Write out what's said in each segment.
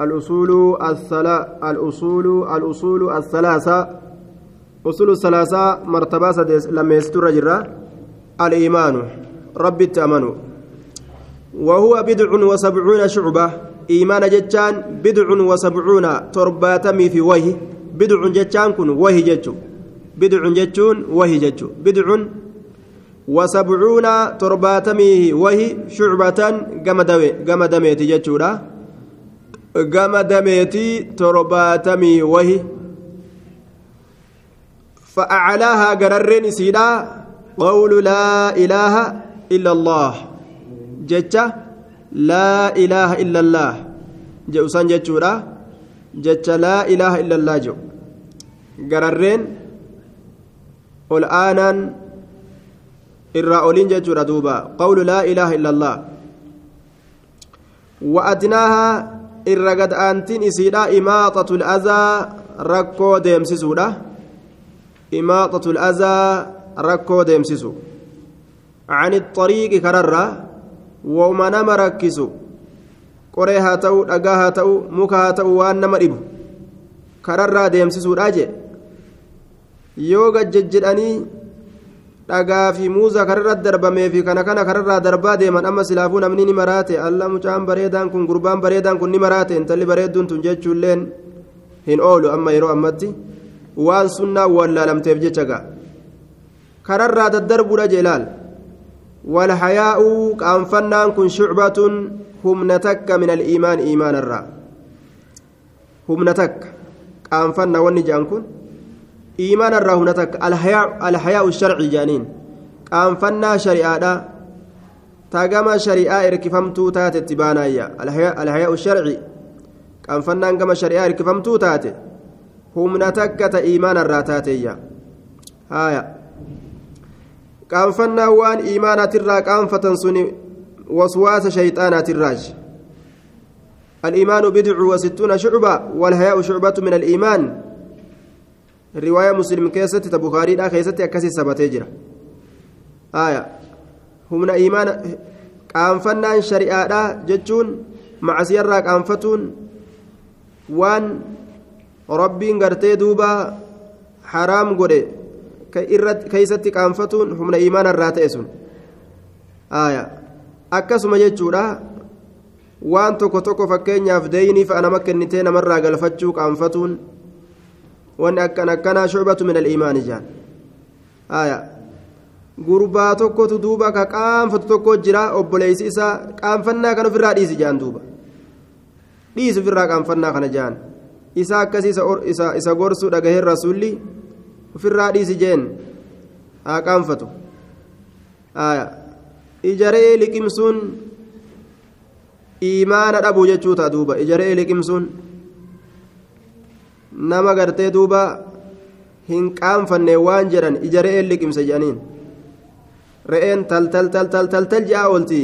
الأصول الثلا الأصول الأصول الثلاثة. أصول الثلاثة مرتبة سدس لما يستر جرا. الإيمان. رب التأمن. وهو بدع وسبعون شعبة. إيمان جتان بدع وسبعون ترباتمي في وهي. بدع جتان كن وهي جتو بدع جتون وهي جتو بدع وسبعون ترباتمي وهي. شعبة قمدميتي جتو قمدميتي ترباتمي وهي فأعلاها قررين سيدا قول لا إله إلا الله جتة لا إله إلا الله جوسان جتشورا جتة لا إله إلا الله جو قررين والآن الرأولين جتشورا دوبا قول لا إله إلا الله وأدناها الرقد أنتين إسيدا إماطة الأذى ركو ديمسسودا إماطة الأذى ركو ديمسسو عن الطريق كررة وما نما ركسو qoree haa ta'u dhagaa haa ta'u muka haa ta'u waan nama dhibu kararraa deemsisuudha jee yoo gajjejjedhanii dhagaa fi muuza kararra darbamee fi kana kana kararraa darbaa deeman amma silaafuu namni ni maraate. Allah mucaan bareedaan kun gurbaan bareedaan kun ni maraate. Intalli bareedduun tun jechuulleen hin oolu amma yeroo ammatti. Waan sunnaa wallaalamteef jecha ga'a. Kararraa daddarbuudha jeelaal walhayaa'uu qaanfannaan kun shucbatun humna takka min aliimaan iimaanarraa. Humna takka. Qaanfannaa wanni ja'an kun إيمان الرا همنتك الحياء الحياء الشرعي جانين. كأنفنا شريعة تاقما شريعة إركفمتو تاتي تبانايا. الحياء, الحياء الشرعي. كأنفنان كما شريعة إركفمتو تاتي. همنتك تإيمان الرا تاتي هايا qaanfannaa waan iimaanaatirraa qaanfatan suni waswaasa shayxaanaatirraaj الإيمان بدع وستون شعبة والحياء شعبة من الإيمان. رواية مسلم كيست بخاري لا كيست أكسي سبتجرة آية هم إيمان قانفنان شريعة جتون مع سيرة قانفتون وان ربي غرتي دوبا حرام قري keeysatti qaanfatuun humna iimaana irraa ta'e sun akkasuma jechuudha waan tokko tokko fakkeenyaaf deeyniif anama kennitee namarraa galfachuu qaanfatuun wanni akkan akkanaa shucbatu min aliimaani jaan gurbaa tokkotu duuba ka qaanfatu tokko jira obboleeysi isaa qaanfannaa kan ofirraa dhiisi jaan duuba dhiisi ofirraa qaanfannaa kana jaan isaa akkasii isa gorsuu dhagaheen rasuulli ofirraa dhiisi jeen haa qaanfatu ijaree liqimsuun iimaana dhabuu jechuu ta'a duuba ijaree liqimsuun nama gartee duuba hin qaanfanne waan jedhan ijaree liqimse jedhaniin. Re'een taltal taltal taltal ji'aa oolti.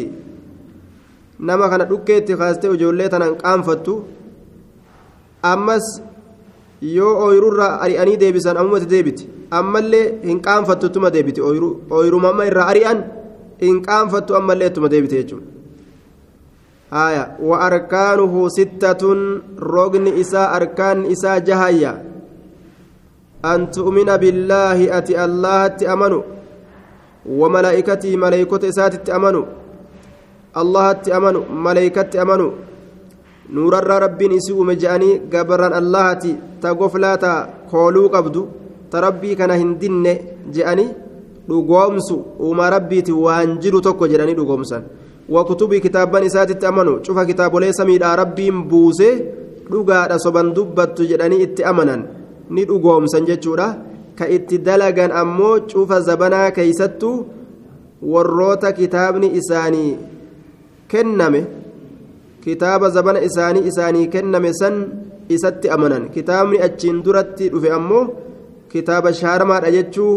Nama kana dhukkeetti kaastee ijoollee tanaan qaanfattu. Ammas yoo ooyirurraa ari'anii deebisan ammumatti deebiti. Ammallee hin qaanfattu ittuma deebiti ooyirumamma irraa ari'an hin qaanfattu ammallee ittuma deebite jechuudha wa arkaanuhu sittatun rogni isaa arkaan isaa jahayya an tu'mina billaahi ati allahatti amanu وملائكته ملائكة إساتت أمنوا الله أمنوا ملائكة أمنوا نور ربي نسيء مجاني قبرا الله تغفلاتا كولو قبدو تربي كان هندن جاني dhugoomsu uuma rabbiiti waan jiru tokko jedhanii wakutubii kitaabban isaatitti amanu cufa kitaabolee samiidhaa rabbiin buuse dhugaadha soban dubbattu jedhanii itti amanan ni dhugoomsan jechuudha ka itti dalagan ammoo cufa zabanaa keeysattu warroota kitaabni isaanii kenname kitaaba zabana isaanii isaanii kenname san isatti amanan kitaabni achiin duratti dhufe ammoo kitaaba shaaramaadha jechuu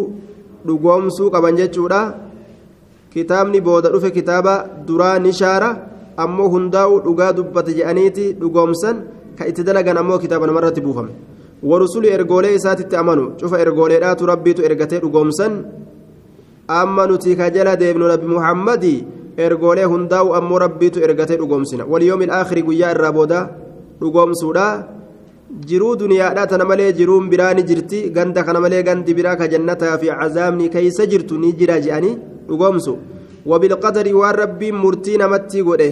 dhugoomsuu qaban jechuudha kitaabni booda dhufe kitaaba duraa ni shaara ammoo hundaa'u dhugaa dubbate jedhaniiti dhugoomsan ka itti dalagan ammoo kitaaba namarratti buufame warusuli ergoolee isaatitti amanu cufa ergooleedhaatu rabbiitu ergatee dhugoomsan amma nuti ka jala deebnu nabi muhammadii ergoolee hundaa'u ammoo rabbiitu ergatee dhugoomsina waliyoomi aakhiri guyyaa irraa booda dhugoomsuudha jiruu duniyaadhaa tana malee jiruun biraa ni jirti ganda kana malee gandi biraa ka jannataa fi cazaabni keeysa jirtu ni jira je'anii dhugoomsu wabilqadari waan rabbiin murtii namatti godhe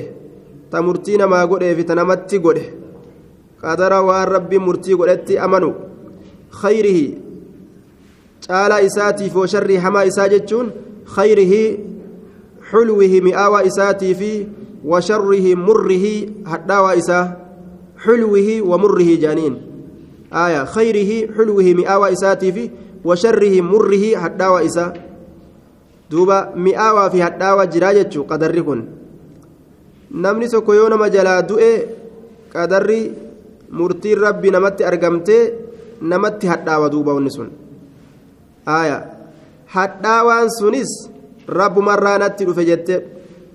ta murtii namaa godhee fi ta namatti godhe qadara waan rabbiin murtii godhetti amanu khayrihi caalaa isaatiif wa sharrii hamaa isaa jechuun khayrihi xulwihi mi'aawaa isaatii fi wa sharrihi murrihi hadhaawaa isaa xulwihi wa murrihi jaaniin aya khayrihi xulwihi mi'aawaa isaatii fi wa sharrihi murrihi hadhaawaa isaa duuba mi'aawaa fi hadhaawaa jiraa jechuu qadarri kun. Namni tokko yoo nama jalaa du'e qadarri murtiin rabbi namatti argamtee namatti hadhaawa duuba wanni sun. Hadhaawaan sunis rabbumarraa natti dhufe jette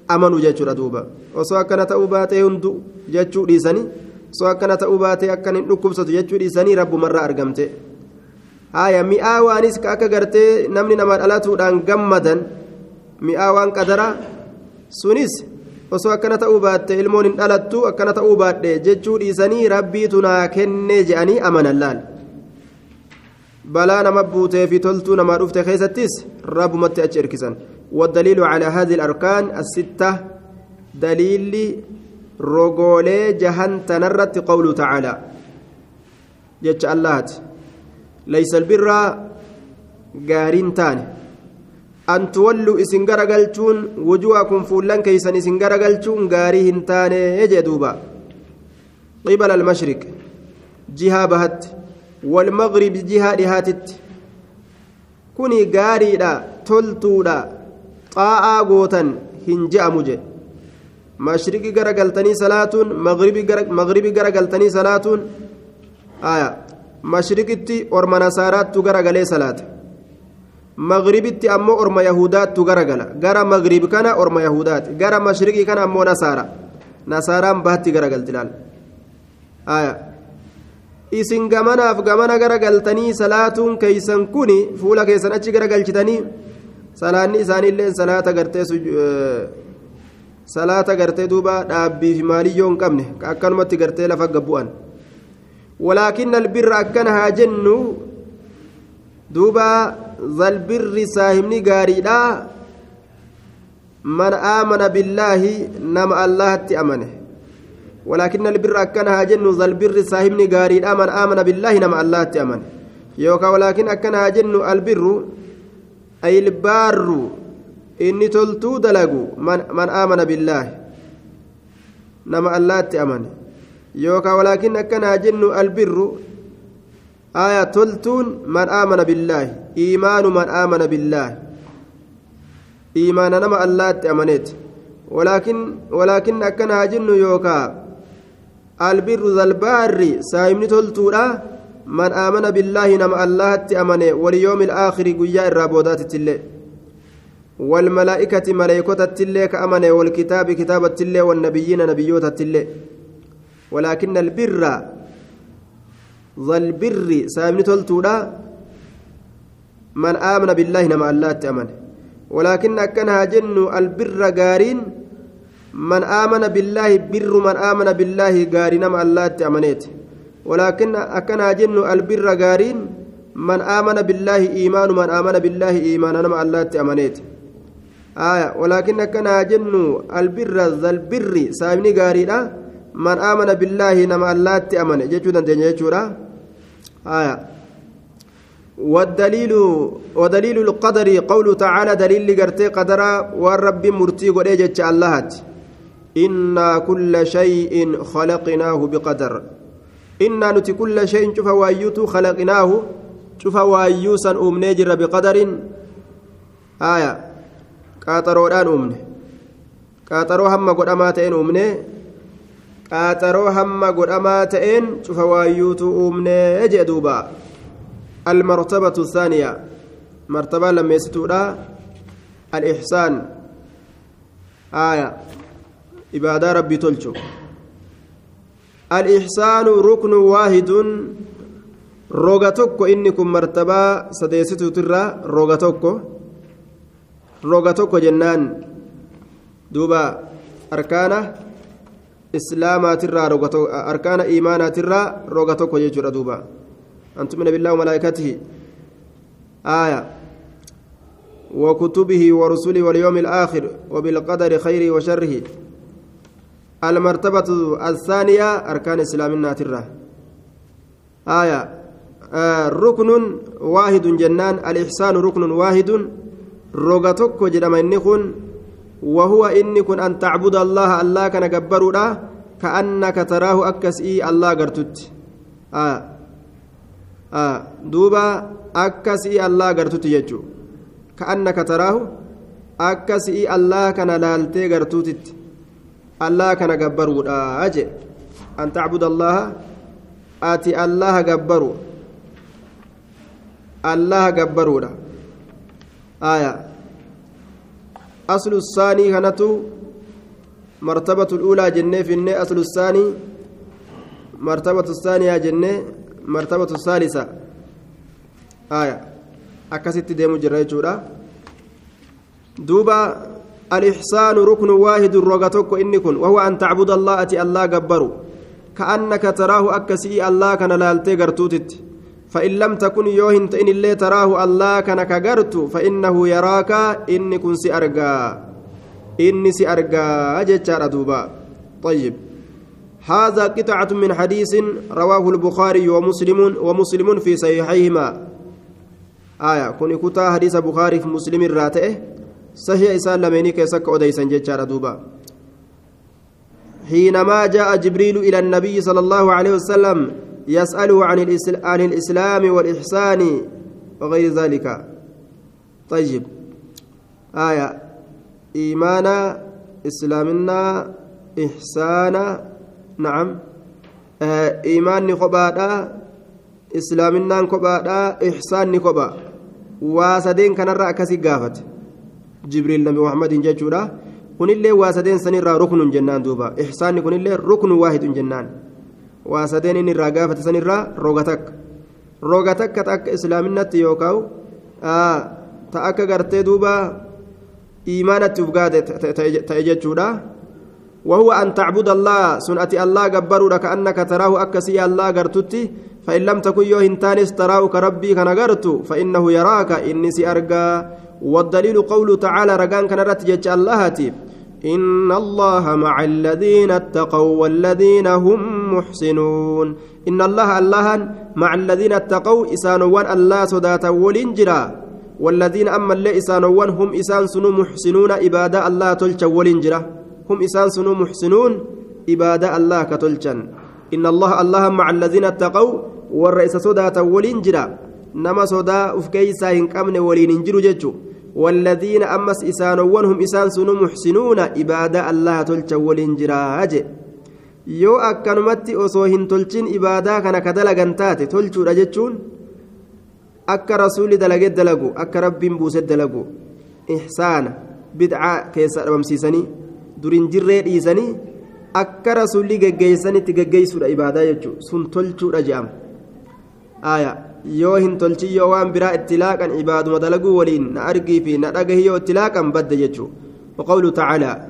amanu jechuudha duuba. Osoo akkana ta'uu baatee hundu jechuu dhiisanii osoo akkana ta'uu baatee akkan hin dhukkubsatu jechuu dhiisanii rabbumarraa argamte aya mi'aawaanis ka akka gartee namni nama dhalatuudhaan gammadan mi'aawaan qadara sunis osoo akkana ta'uu baatte ilmoon hin dhalattu akkana ta'uu baadhe jechuu dhiisanii rabbiitu naa kennee je'anii amanan laal balaa nama buutee fi toltuu namaa dhufte keessattis rabbumatti achi erkisan والدليل على هذه الأركان الستة دليل رجولي جهن تنرت قوله تعالى جتش الله ليس البر قارين تاني. أن تولوا إسن غرقلتون وجوهكم فولان كيسن إسن غرقلتون غاريهن تاني يجدوبا قبل المشرق جهة بهت والمغرب جهة لهاتت. كوني غاريدا تلتودا gootan hin je'amu je mashriqi gara galtanii salaatuun magribi gara galtanii salaatuun aya mashriqitti orma nasaaraattu gara galee salaata magribitti ammoo orma yahudaattu gara gala gara magrib kana orma yahudaati gara mashriqii kana ammoo nasaara nasaaraan bahatti gara galti laal isin gamanaaf gamana gara galtanii salaatuun keeysan kuni fuula keessan achi gara galchitanii salaanni isaaniillee salaata gartee salaata gartee duuba dhaabbii fi maaliyyoo hin qabne akkanumatti gartee lafa gabbu'an walaakin albirra akkana haa jennu duuba zalbirri saahibni gaariidha man aamana billaahi nama allahatti amane ولكن البر أكنها جن ذا البر صاحبني قاري آمن آمن بالله نما الله تأمن يوكا ولكن أكنها جن البر أي البار. إني تلتو دلقو. من, من آمن بالله نما الله تأمن ولكن أكنها جن البر. آية تلتون من آمن بالله. إيمان من آمن بالله. إيمان نما الله تأمنت. ولكن ولكن أكنها جن يوكا. البر ذا البار. سايمني تلتولا من آمن بالله نما الله تأمنه واليوم الآخر قيا الرابودات تلي. والملائكة ملائكة تلي كأمنه والكتاب كتاب تلي. والنبيين نبيوت تلي. ولكن البر ذا البر سايمني تلتولا من آمن بالله نما الله تأمنه ولكن أكنها جن البر قارين من آمن بالله بر من آمن بالله قارين مع الله تأمنيت. ولكن أكنها جن البر قارين من آمن بالله إيمان من آمن بالله إيمان مع الله تأمنيت. آية ولكن أكنها جن البر ذا البر سامني قارين من آمن بالله نما الله تأمن جيتشودا جيتشودا آية والدليل ودليل القدر قوله تعالى دليل لقرتي قدرا والرب مرتي قد اللهت إنا كل شيء خلقناه بقدر إنا نتي كل شيء شوف وايوتو خلقناه شوف وايوسا أمني جر بقدر آية قاطرودان أمني قاطرو هم قد أماتين أمني قاطرو هم قد أماتين شوف وايوتو أمني جدوبا المرتبة الثانية مرتبة لما يستودا الإحسان آية عبادة ربي تلجو الإحسان ركن واحد روغتوكو إنكم مرتبة سديستو ترى روغتوكو روغتوكو جنان دوبا أركانه islaamaatirraa roga arkaana iimaanaatirraa roga tokko jechuudha duuba. An tumina billaahi wamalaa'ikatihi aaya. وكتبه ورسله واليوم الآخر وبالقدر خيره وشره المرتبة الثانية أركان الإسلام الناترة آية آه ركن واحد جنان الإحسان ركن واحد روغتك جدما إنكن وهو إنكن أن تعبد الله الله كان جبروا كأنك تراه أكسئي الله قرتت آه. آه. دوبا أكسئي الله قرتت يجو. كأنك تراه أكسئي الله كان لالتي قرتوتت الله كان جبروا أجي. أن تعبد الله آتي الله جبروا الله جبروا آية. أصل الثاني كانت مرتبة الأولى جنة في النة أصل الثاني مرتبة الثانية جنة مرتبة الثالثة. آية. أكست ديمو جرى دوبا الإحسان ركن واحد الرغتك إني كن وهو أن تعبد الله أتي الله جبروا كأنك تراه أكسي الله كان لالتي قرتوتت. فإن لم تكن يوهن إن اللي تراه الله كان كقرت فإنه يراك إني كن سأرقى. إني سأرقى. أجتشار دوبا. طيب. هذا قطعة من حديث رواه البخاري ومسلم ومسلم في صحيحيهما. آية. كن كتا حديث بخاري في مسلم الراتئه صحيح إسان لميني كيسك أديسا جتشار دوبا. حينما جاء جبريل إلى النبي صلى الله عليه وسلم يسأله عن, الإسلام والإحسان وغير ذلك. طيب. آية. إيمانا إسلامنا إحسانا. نعم. آه إيمان نخبادا إسلامنا نخبادا إحسان نخبا واسدين كان رأكسي قافت. جبريل نبي محمد جاء kunillee waa sadeen sanirraa ruknun jennaan duuba ixsaanni kunillee ruknu waahidun jennaan waa sadeen inni irraa gaafate sanirraa roga takka. Roga takka ta akka islaaminatti yookaan ta akka gartee duuba وهو أن تعبد الله سنة الله جبروا كأنك تراه أكسي الله قرتتي فإن لم تكن يوهن تانس تراه كربي كان فإنه يراك إني سأرقى والدليل قوله تعالى رقان كان رتجج اللهتي إن الله مع الذين اتقوا والذين هم محسنون. إن الله الله مع الذين اتقوا إسانوان الله صداتا ولنجرا. والذين أما اللي إسانوان هم إسان سنو محسنون إبادة الله تلشا ولنجرا. هم إسان سنو محسنون إبادة الله كتلشا إن الله الله مع الذين اتقوا والرئيس صداتا ولنجرا. نما صدا أفكيسا إن كامن ولينجروا ججو والذين أمس إسانوان هم إسان سنو محسنون إبادة الله تلشا ولنجراج yoo akkanumatti osoo hin tolchin ibaadaa kana ka dalagan taate tolchuudha jechuun akka rasuulli dalagee dalagu akka rabbiin buuse dalagu ihsaana bidcaa keessa dhabamsiisanii durin jirree dhiisanii akka rasuulli geggeessanitti geggeessuudha ibaadaa jechuun sun tolchuudha je'ama aayaa yoo hin tolchin yoo waan biraa itti laaqan ibaaduma dalaguu waliin na argii fi na dhagahi yoo itti laaqan badda وقوله تعالى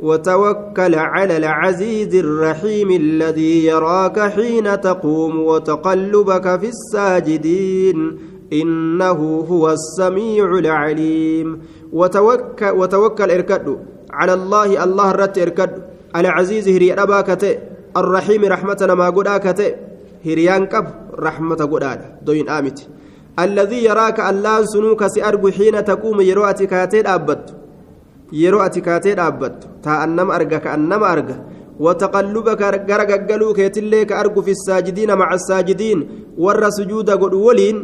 وتوكل على العزيز الرحيم الذي يراك حين تقوم وتقلبك في الساجدين إنه هو السميع العليم وتوكل, وتوكل اركد على الله الله رت اركد على عزيز هري أباكت الرحيم رحمتنا ما قداكت هريان كب رحمة قداد دوين آمت الذي يراك اللان سنوك سأرجو حين تقوم يروأتك كاتين أبت yeroo ati kaatee dhaabbattu taa'an nama arga ka'an nama arga wataqallubaka gara gaggaluu keetillee ka argu fi saajidiina maca saajidiin warra sujuuda godhu waliin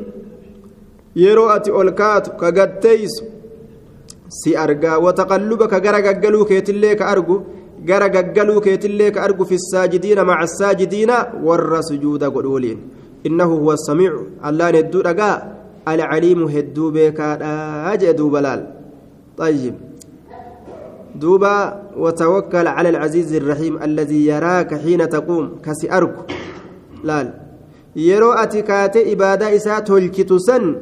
yeroo ati ol kaatu ka gatteeysu si argaa wataqallubaka gara gaggaluu keetillee ka argu gara gaggaluu keetillee ka argu fi saajidiina maca saajidiina warra sujuuda godhu waliin huwa samiicu allaan hedduu dhagaa alcaliimu hedduu beekaadha jee duuba laal طيب دوبا وتوكل على العزيز الرحيم الذي يراك حين تقوم كسي أرك لال يرو أتكات إبادة إساء تلكت سن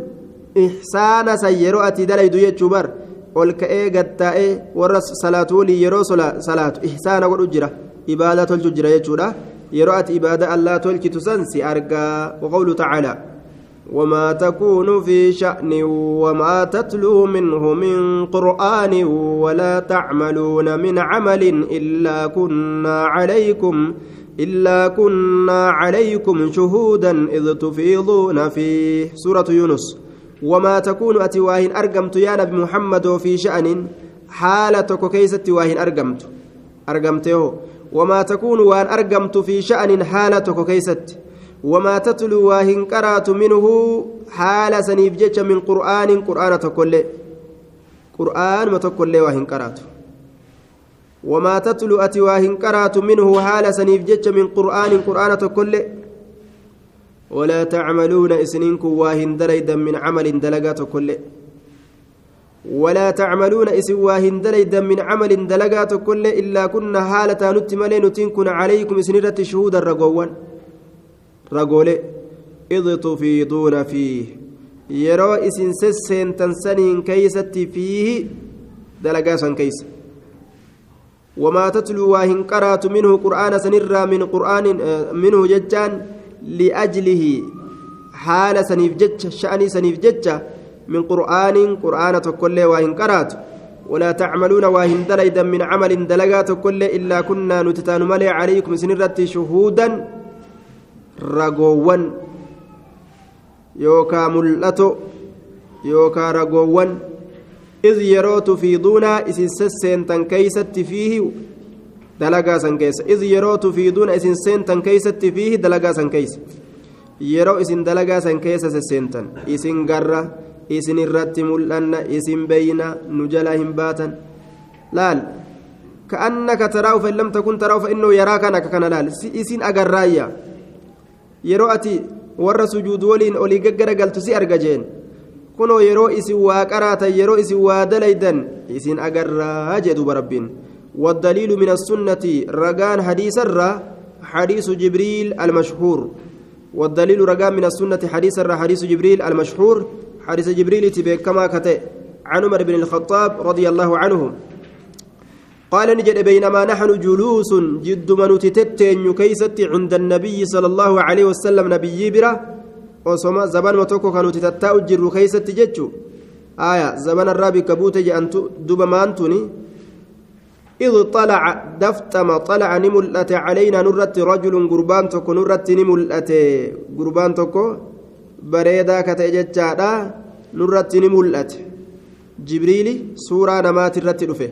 إحسان سيرو أتي دليدو يجبر olka'ee gattaa'ee warra salaatuulii yeroo salaatu ihsaana godhu jira إبادة الججرة يجورا يرأت إبادة الله تلك تسنسي أرقى وقوله تعالى وما تكون في شأن وما تتلو منه من قرآن ولا تعملون من عمل إلا كنا عليكم إلا كنا عليكم شهودا إذ تفيضون فيه. سورة يونس. وما تكون أتواهن أرقمت يا نبي محمد في شأن. حالة كيسة واهن أرقمت. أرقمته وما تكون وأن أرقمت في شأن حالة كيست. وما تتلو واهن قرأت منه حال سنيف من قرآن قرآن تكل قرآن ما تكل واهن قرأت. وما تتلو أتي واهن قرأت منه حال سنيف من قرآن قرآن تكل ولا تعملون إسنينكم واهن دليدا من عمل دلقات كل ولا تعملون إسن واهن دليدا من عمل دلقات كل إلا كنا حالة نتملين تنكن عليكم إسنرة شهودا رقوان ragoolee idh tufiiduuna fiih yeroo isin sesseentan saniin keeysatti fiihi dalagaa san keeysa wamaa tatluu waa hin qaraatu minhu qur'aana sanirraa min qur'aanin minhu jechaan liajlihi haala saniif jecha sha'anii qur'aanin qur'aana tokkollee waa hin qaraatu ولا تعملون واهن دليدا من عمل دلقات كل إلا كنا نتتان ملي عليكم سنرت شهودا mul'ato yookaa ragoowwan iz yeroo tufiiduuna isin sesseentan keeysatti fiihi dalagaa san keessa iz yeroo tufiiduuna isin seentan keeysatti fiihi dalagaa san keeysa yeroo isin dalagaa san keessa sesseentan isin garra isin irratti mul'anna isin beeyna nu jala hin baatan laal كأنك تراه فإن لم تكن تراه فإنه يراك أنك كان لال إسين أجرايا yeroo ati warra sujuudu waliin olii gaggaragaltu si arga jeen kunoo yeroo isin waa qaraatan yeroo isin waa dalaydan isin agarraa jedhuba rabbiin والدليل من السنة رجان حديث الرا حديث جبريل المشهور والدليل رجان من السنة حديث الرا حديث جبريل تبي كما كتئ عن عمر بن الخطاب رضي الله عنه قال نجد بينما نحن جلوس جد من تتتين كيست عند النبي صلى الله عليه وسلم نبي برا وصما زبان متوكو كانوا تتتاو جرو كيست جتشو آية زبان الرابي كبوت جأنتو دب ما أنتوني إذ طلع دفتم طلع نملأت علينا نرت رجل قربان تكو نرت نملأت قربان تكو بريدا كتججادا نرت نملأت جبريل سورة نمات الرت رفه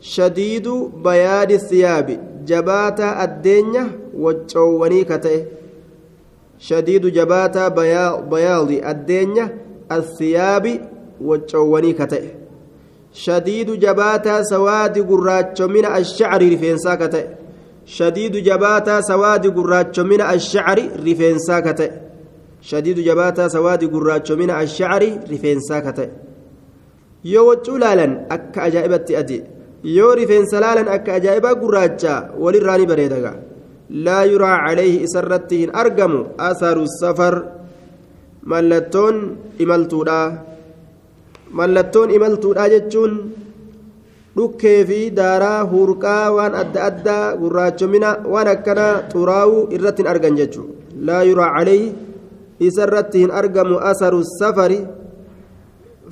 شديد بياد الثياب جباتا الدنيا وجواني كته شديد جباتا بياض الدنيا الثياب وجواني كته شديد جباتا سواد قراتش من الشعر رفينسا كته شديد جباتا سواد قراتش من الشعر رفينسا كته شديد جباتا سواد قراتش من الشعر رفينسا كته يوجو لالا أك أجائبتي أدي yoo rifeensa laalan akka ajaa'ibaa gurraacha walirraa ni bareedaga laa yuraa calayhi isarratti hin argamu asaru safar mallattoon imaltuudha mallattoon imaltuudha jechuun dhukkee fi daaraa hurqaa waan adda addaa gurraachomina waan akkanaa xuraawuu irratti hin argan jechuudha laa yuraa calayhi isarratti hin argamu asaru safari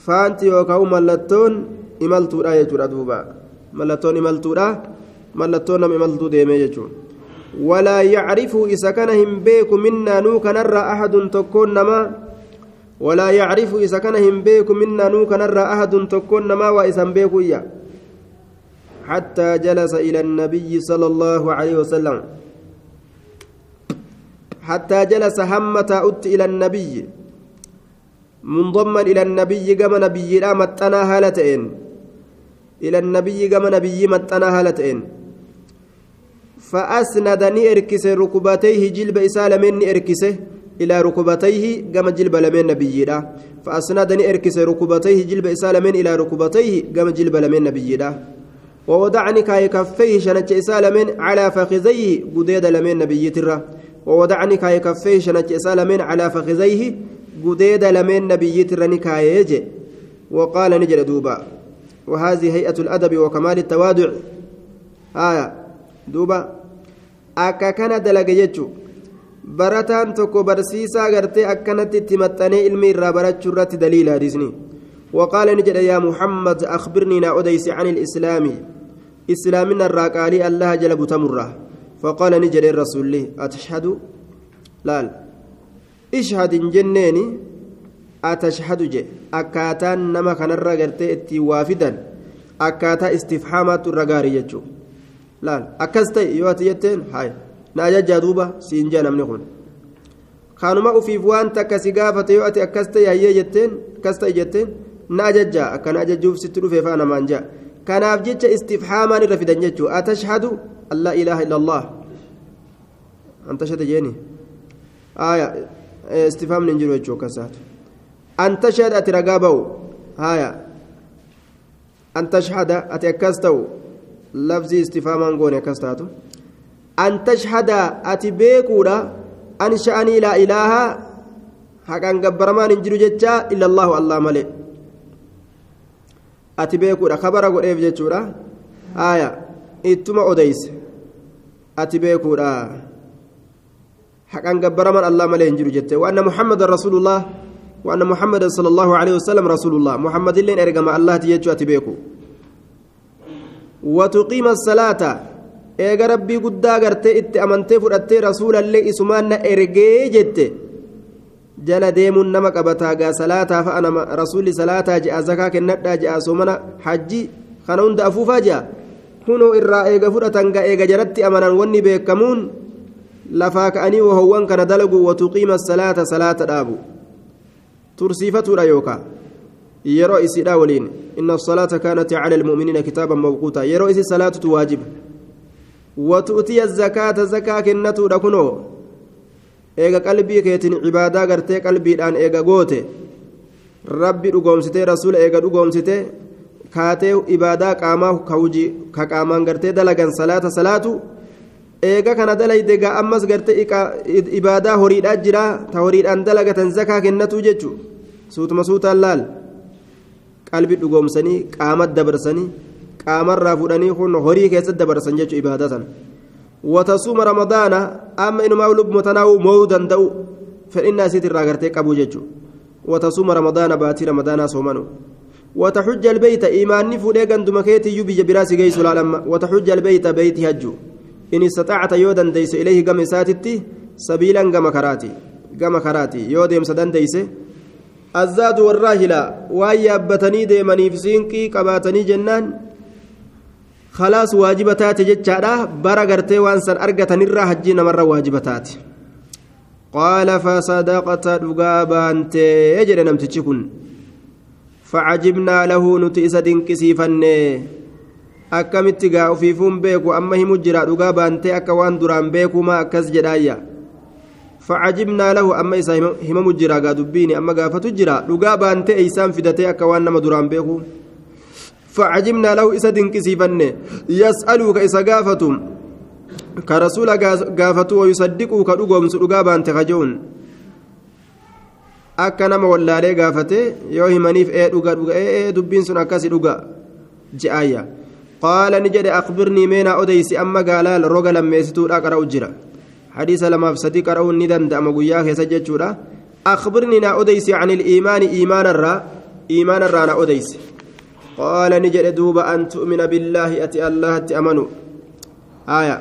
faanti yookaan mallattoon imaltuudha jechuudha duuba. mallattoon imaltuudha mallattoon nama imaltuu deemee jechuudha walaa yacrifu isa kana hin beeku minnaa nuu kanarraa ahadun tokkoon namaa walaa yacrifu isa kana hin beeku minnaa nuu kanarraa ahadun tokkoon namaa waa isan beekuyya حتى جلس إلى النبي صلى الله عليه وسلم حتى جلس همة أت إلى النبي. منضما إلى النبي كما نبي لا متنا هالتين. إلى النبي كما نبي متنا هالتين. فأسند نئركس ركبتيه جلب إسالمين نئركسه إلى ركبتيه كما جلب لمن نبي لا. فأسند نئركس ركبتيه جلب إسالمين إلى ركبتيه كما جلب لمن نبي لا. ووضعني كاي كفيه شنج إسالمين على فخذيه قديد لمن نبي ترى. ووضعني كاي كفيه شنج إسالمين على فخذيه قديد لمن نبي ترى نكايج وقال نجل دوبا وهذه هيئة الأدب وكمال التوادع. آية. دوبا kana dalage jechuun barataan tokko barsiisaa gartee akkanatti itti maxxanee ilmi irraa barachuu irratti daliila hadisni وقال نجد يا محمد أخبرني نا أديس عن الإسلام. إسلامنا الراقالي الله جلب تمره فقال نجد الرسول لي أتشهد لا اشهد جنيني أتشهد جي أكاتان نما كان الرقرتي اتي وافدا أكاتا استفحامات الرقاري يجو لا أكستي يواتي يتين هاي ناجا دوبا سينجا نمني خون kanuma ufiif waan takka si gaafate yoo ati akkas ta'e hayyee jetteen akkas ta'e jetteen na ajajja akkana ajajjuuf sitti dhufee fa'a namaan ja'a kanaaf jecha istifhaamaan irra fidan jechuudha atashhadu ilaaha illallah antashhada jeeni haaya istifhaamni hin jiru jechuudha akkas taatu antashhada ati ragaa ba'u haaya antashhada ati akkas ta'u lafzii istifhaamaan goone akkas taatu antashhada ati beekuudha an sha'anii laa ilaaha haqaan gabbaramaan hin jiru jecha illa allahu allah malee ati ittuma odeyse ati beekuudha haqaan gabbaramaan allah malee hin jiru jette waanna muhammadan rasuulullah waanna muhammadan sala allahu aleyhi wasalam rasuulullah muhammadilleen ergama allahti jechuu ati beeku watuqiima salaata eega rabbii guddaa gartee itti amantee fudhattee rasuulallee isumaan na ergee jette jala deemuun nama qabataa gaa salaataa fa'a nama rasuulli salaataa je'a zakaa kennadhaa je'a soomana hajji kana hunda afuufaa je'a kunoo irraa eega fudhatan gaa eega jalatti amanan wanni beekamuun lafaa ka'anii wahowwan kana dalagu watuqiima salaata salaata dhaabu tursiifatuudha yookaa yeroo isiidhaa waliin inna salaata kaanat cala almu'miniina kitaaban mawquuta yeroo isi salaatutu waajiba وتؤتي الزكاة زكاة كنتو دكنو إيغا قلبي كيتين عبادة غرتي قلبي دان إيغا غوتي ربي دغومسيتي رسول إيغا كاتي عبادة قاما كوجي كقامان غرتي دلغان صلاة صلاة eega kana dalayde gaa ammas garte ibaadaa horiidhaa jira ta horiidhaan dalagatan zakaa kennatu jechu suutuma suutaan laal qalbi dhugoomsanii qaamat dabarsanii qaamarraa fudhanii kun horii keessatti dabarsan jechuun ibaadatan watasuuma ramadaana amma inumaa lubbuma tanaa'u mo'uu danda'u fedhinnaa isiitirraa gartee qabu jechuudha watasuuma ramadaana baatii ramadaanaa soomanu وتحج البيت إيماني فودي غندما كيتي يبي جبراس جيس العالم وتحج البيت بيتي هجو إن استطعت يودا ديس إليه قم ساتتي سبيلا قم كراتي. قم كراتي. يوديم سدن ديس. الزاد والراهلة وأي أبتني ديمني في سينكي قباتني جنان. خلاص واجبتات جتشارا برا غرتي وانسان حجي نمر واجبتات قال فصدقت دغابا انت يجري نمتشي كن فعجبنا له نتئس دنكسيفن akkamitti gaa ofiifuun beeku amma himu jira dhugaa baantee akka waan duraan beekumaa akkas jedhaayya facajibnaa lahu amma isa himamu jira gaa dubbiini amma gaafatu jira dhugaa baantee eeysaan fidatee akka waan nama duraan beeku فعجبنا له إسا دنكسيفن يسألوك إسا قافتم كرسول قافتو ويصدقوا كدقوم سدقابا أنت خجون akka nama wallaalee gaafate yoo himaniif ee dhuga dhuga ee dubbiin sun akkasi dhuga je'aayya qaala ni jedhe akbirnii meenaa odeysi amma gaalaal roga lammeessituudha qara'u jira hadiisa lamaaf sadii qara'uun ni danda'ama guyyaa keessa jechuudha akbirnii naa odeysi can iliimaani iimaanarraa iimaanarraa na odeysi قال نجد دوب أن تؤمن بالله أتي الله تأمنوا آية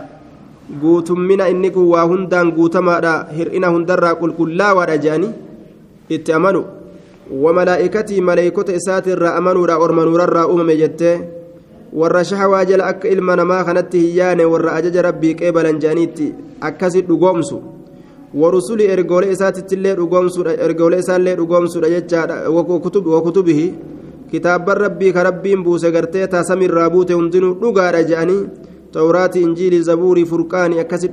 قوتم من إنك وهندان قوتما هرئنا هندرا قل كلا ورجاني اتأمنوا وملائكتي ملائكة إسات را أرمنوا را أمم جته warra shahawaa jala akka ilma namaa kanatti hiyyaane warra ajaja rabbii qeebalan jaaniitti akkasi dhugoomsu warusuli ergoolee isaatittillee dhugoomsuudha ergoolee isaallee dhugoomsuudha jechaadha wakutubihi kitaabban rabbii ka rabbiin buuse gartee taasamirraa buute hundinuu dhugaadha je'anii tawraati injiilii zabuurii furqaanii akkasi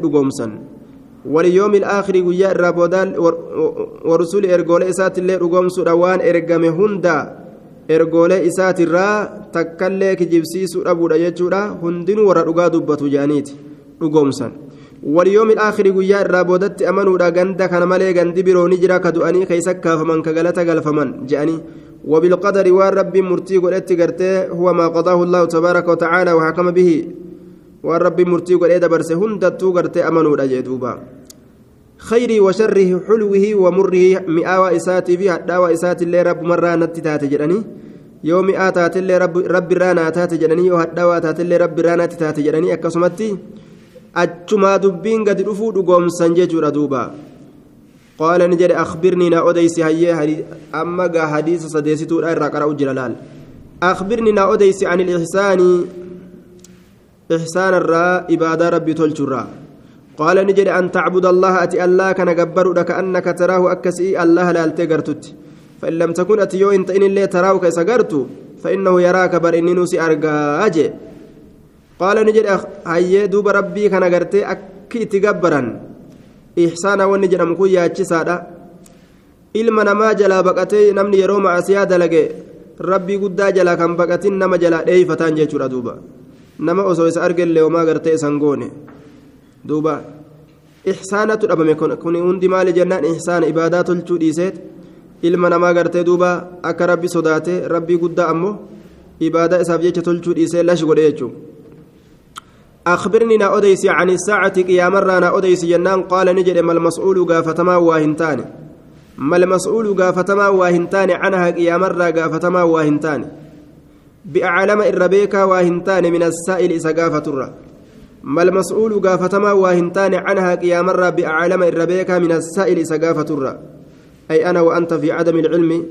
guyyaa irraa boodaan warusuli ergoolee isaattillee dhugoomsuudha waan ergame hundaa ergoolee isaatirraa takkallee kijibsiisuu dhabuudha jechuudha hundinuu warra dhugaa dubbatu jedhaniiti dhugoomsan waliyoomi ilaakirii guyyaa irraa boodatti amanuudha ganda kana malee gandi biroo ni jira ka du'anii keessa kaafaman ka galata galfaman jedhanii وبالقدر والرب مرتي قلت قرته هو ما قضاه الله تبارك وتعالى وحكم به waan rabbi murtii godhee dabarse hundattuu gartee amanuudha jee duuba. خيري وشره حلوة ومره مئاوى إساتي في حداوى إساتي اللي رب مرة نتي تاتي جراني يوم آتات اللي رب رب رانا تاتي جراني وحداوى تاتي اللي رب رانا تاتي جراني أكسمتي أجما دبين قد رفو دقوم سنجي جورا دوبا قال نجد أخبرني نا أديسي هي أما قا حديث سديستو لا قرأ جلال أخبرني نا أديسي عن الإحسان إحسان الراء إبادة ربي تلجرا قال نجد أن تعبد الله أتي الله كان جبر كأنك تراه أكسي الله لا التجرتت فإن لم تكن أتيو إنت إن اللي تراه كسجرت فإنه يراك بر إني نوسي أرجاج قال نجد هيا دوب ربي كان جرتي أكي تجبرا إحسانا ونجد أمكو يا تشسادا ilma namaa jalaa baqatee namni yeroo macasiyaa dalage rabbii guddaa jalaa kan baqatin nama jalaa dheeyfataan jechuudha duuba nama osoo isa argellee homaa gartee isan goone duuba ixsaanatu dhabame kun hundi maali jennaan ixsaana ibaadaa tolchuu dhiiseet ilma namaa gartee duuba akka rabbi sodaate rabbii guddaa ammoo ibaadaa isaaf jecha tolchuu dhiisee lash godhe jechuudha أخبرني نا أديسي عن الساعة قيام رانا أديسي جنان قال نجد ما المسؤول قافتما واهنتان ما المسؤول قافتما واهنتان عنها قيام را قافتما واهنتان بأعلم الربيكا واهنتان من السائل إذا قافت الرّ ما المسؤول قافتما واهنتان عنها قيام الرّ بأعلم الربيكا من السائل إذا قافت الرّ أي أنا وأنت في عدم العلم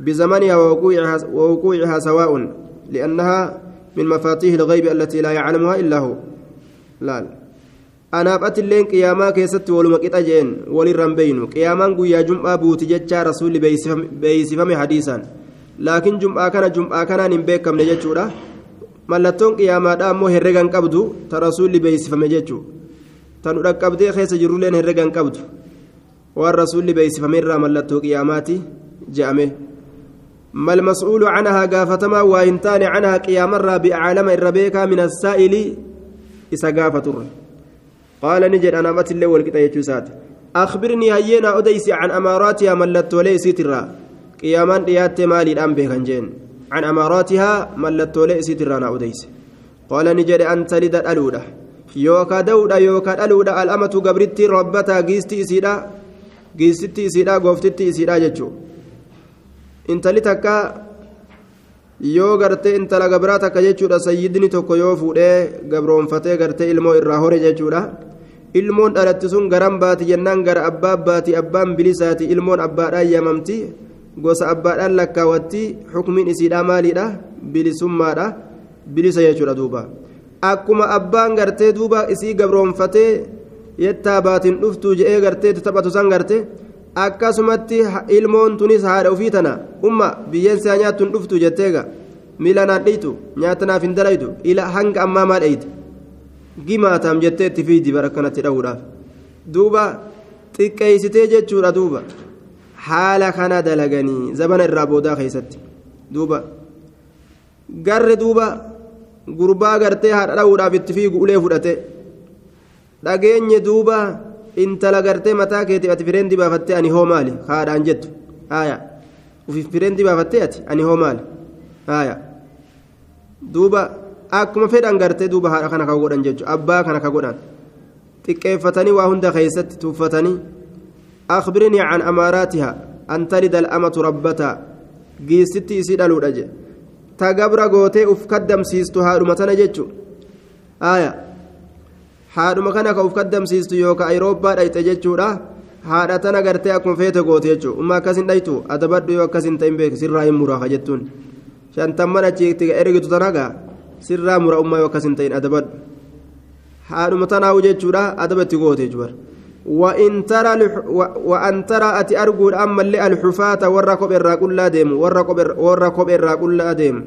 بزمنها ووقوعها, ووقوعها سواء لأنها من مفاتيح الغيب التي لا يعلمها إلا هو. لا أنا بأت اللين قياما كيست ولمكت أجين وللرم بينو. قياما قويا جمعة بوتي جتشا رسول بيسفم حديثا. لكن جمعة كان جمعة كان نمبيك كم نجتشورا mallattoon qiyaamaadha ammoo herregan qabdu ta rasuulli beeysifame jechuu tan dhaqqabdee keessa jirulleen herregan qabdu. Waan rasuulli beeysifame irraa mallattoo qiyaamaati je'ame. ما المسؤول عنها قافتما وإنتان عنها قيام الرا بأعلم الربيكا من السائل إسا قافة قال نجد أنا مت اللي يجوسات أخبرني هينا أديسي عن أماراتها ملت وليس ترى قيامان ديات مالي الأم بهنجين عن أماراتها ملت وليس ترى أنا أديسي قال نجد أن تلد الألودة يوكا دودة يوكا الألودة الأمة قبرتي ربتها قيستي إسيدا قيستي إسيدا قفتي إسيدا جتشو intali takka yoo gartee intala gabraa takka jechuudha sayyidni tokko yoo fuudhee gabroonfatee gartee ilmoo irraa hore jechuudha ilmoon dhalatti sun garan baati jennaan gara abbaa baati abbaan bilisaati ilmoon abbaadhaan yamamti gosa abbaadhaan lakkaawatti xukumiin isiidhaa maaliidha? Bilisummaadha. Bilisa jechuudha duuba. Akkuma abbaan gartee duuba isii gabroonfatee yettaa baatiin dhuftuu je'ee gartee taphatu san gartee. akkasumatti ilmoon tunis haadha ofii tana umma biyyeen siyaa nyaattu hin dhuftu jetteega miila naan dhiitu nyaata naaf hin dalaytu ila hanga ammaa maa dheeyte gimaataam jettee itti fiidi bara kanatti dhahuudhaaf duuba xiqqeeysitee jechuudha duuba haala kana dalaganii zabana irraa boodaa keessatti. Duuba. Garri duuba gurbaa gartee haadha dhahuudhaaf itti fiigu ulee fudhate. Dhageenye duuba. intala gartee mataa keetii ati fireendii baafattee ani hoo maali? Haadhaan jettu. Haaya. Ufi fireendii baafattee ati ani hoo maali? Haaya. Duuba akkuma fedhan gartee duuba haadha kana ka godhan jechuudha. Abbaa kana ka godhan xiqqeeffatanii waa hunda keessatti tuuffatanii an talida al'amatu rabbataa giisitti isii dhaluudha je ta gabra gootee uf kaddamsiistu haadhuma tana jechuudha haaya haadhuma kana ka uf kaddamsiistu yookaan ayirooppaa dhayxe jechuudha haadha tana gartee akkuma feete goote jechuudha umma akkasin dhaytu adabadhu yoo akkasin ta'in beeku sirraa hin muraa jettuun shantamman achiitti ergitu tanagaa sirraa mura umma yoo akkasin ta'in adabadhu haadhuma tanaawu jechuudha adabatti goote jechuudha وإن ترى وأن ترى أتي أرجو أما الحفاة كوب الراقل لا ديم ورا كوب ورا كوب الراقل لا ديم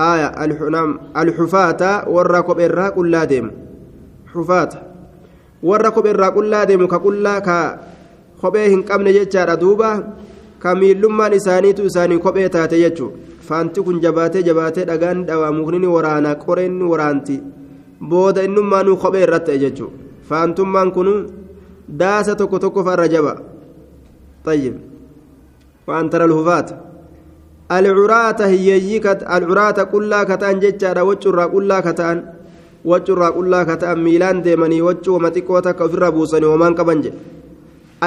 آية الحنام الحفاة كوب الراقل لا ديم xufaata warra kopheerraa qullaa deemu ka qullaa ka kophee hin qabne jechaadha duuba ka miillummaan isaaniitu isaanii kophee taate jechuudha faanti kun jabaatee jabaatee dhagaan dhawaa mukni waraanaa qoreen waraanti booda innummaanuu kophee irratti ta'e jechuudha faantummaan kun daasa tokko tokko farra hiyyeeyyii alcuraata qullaa kataan jechaadha waccurraa qullaa kataan waccurraa qullaa ka ta'an miilaan deemanii waccuu wama xiqqoo takka ofirra buusanii homaan qaban jedhe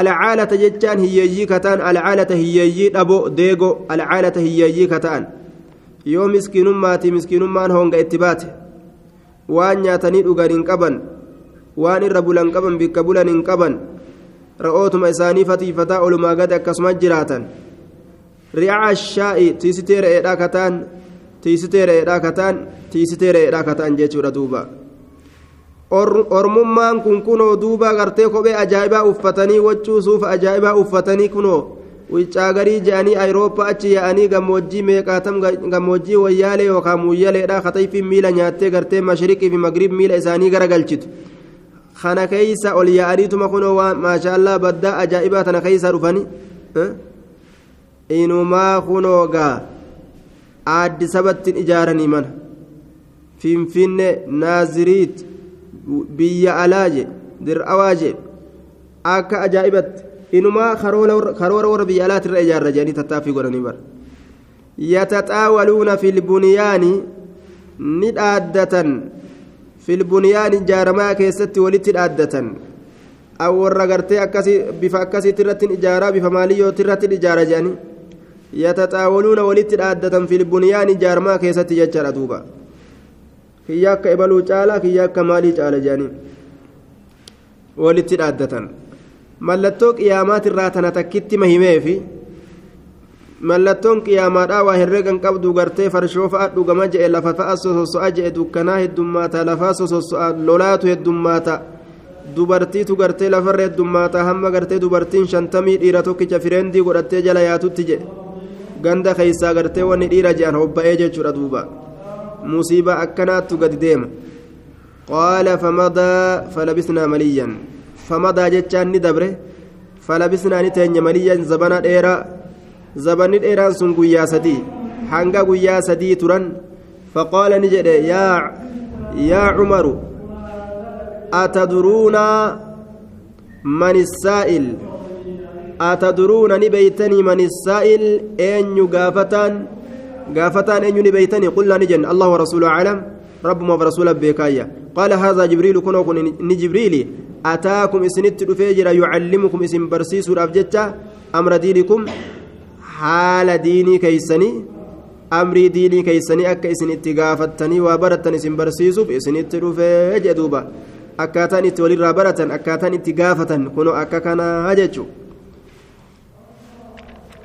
alcaalata jechaan hiyyeeyyii ka ta'an alcaalata hiyyeeyyii dhabo deego alcaalata hiyyeeyyii ka ta'an yoo miskiinummaati miskiinummaan honga itti baate waan nyaatanii dhugan hin qaban waan irra bulan qaban bikka bulan hin qaban ra'ootuma isaanii fatiifataa olumaa gad akkasuma jiraatan ri'aa shaa'i tiisitee re'eedhaa kataan tiisitee re'eedhaa kataan tiisitee re'eedhaa kataan jechuudha duuba ormummaan kun kunoo duuba gartee kophee ajaa'ibaa uffatanii waccuu suufa ajaa'ibaa uffatanii kunoo wicaagarii je'anii ayirooppaa achi yaa'anii gammoojjii meeqaatam gammoojjii wayyaalee yookaan muyyaleedhaa katayfiin miila nyaattee gartee mashriqii fi magrib miila isaanii garagalchitu kana keeysa ol yaa'aniituma kunoo waan maashaallah baddaa ajaa'ibaa tana keeysa dhufanii inumaa kunoo gaa aaddisabattiin ijaaranii mana finfinne naaziriit biyya alaaje dir'awaaje akka ajaa'ibatti inumaa karoora warra biyya alaatirra ijaarra jedhanii tattaaffii godhanii bara yataxaawaluuna fi lbunyaani ni dhaaddatan fi lbunyaani ijaaramaa keessatti walitti dhaaddatan warra gartee akkasii bifa akkasiitti irratti ijaaraa bifa maaliyyooti irratti ijaara jedhanii yataxaawaluuna walitti dhaaddatan fi lbunyaani ijaaramaa keessatti jechaadha duuba kiyya akka ibaluu caala kiyya akka maalii caala jedhanii walitti dhaaddatan mallattoo qiyaamaatirraa tana takkitti mahimeefi mallattoon qiyaamaadhaa waa herreegan qabdu gartee farshoo fa'a dhugama je'e lafa fa'a sososo'a je'e dukkanaa heddummaata lafaa sososo'a lolaatu heddummaata dubartiitu gartee lafarra heddummaata hamma gartee dubartiin shantamii dhiira tokkicha fireendii godhattee jala yaatutti jedhe ganda keeysaa gartee wanni dhiira je'an hobba'ee jechuudha duuba musiibaa akkanaattu gadi deema qaala famadaa falabisnaa maliyyan famadaa jechaan ni dabre falabisnaa ni teenye maliyyan zabana dheeraa zabanni dheeraan sun guyyaa sadii hanga guyyaa sadii turan faqaala ni jedhe yaa yaa cumaru atadruuna man issaa'il atadruuna ni beeytanii man issaa'il eenyu gaafataan gaafataan eenyu ni beeytanii qulnaa ni jenne allahu warasuulu aclam ربما ورسوله بكايا قال هذا جبريل كن ني جبريل أتاكم إسنت دفيجر يعلمكم اسم برسيس الأبجتة أمر دينكم حال ديني كيسني أمري ديني كيسني أكا إسن اتقافتني وبرتن اسم برسيس بإسن اتدفيج دوبا akkaataan itti walirraa baratan akkaataan itti gaafatan kunoo akka kanaa jechuudha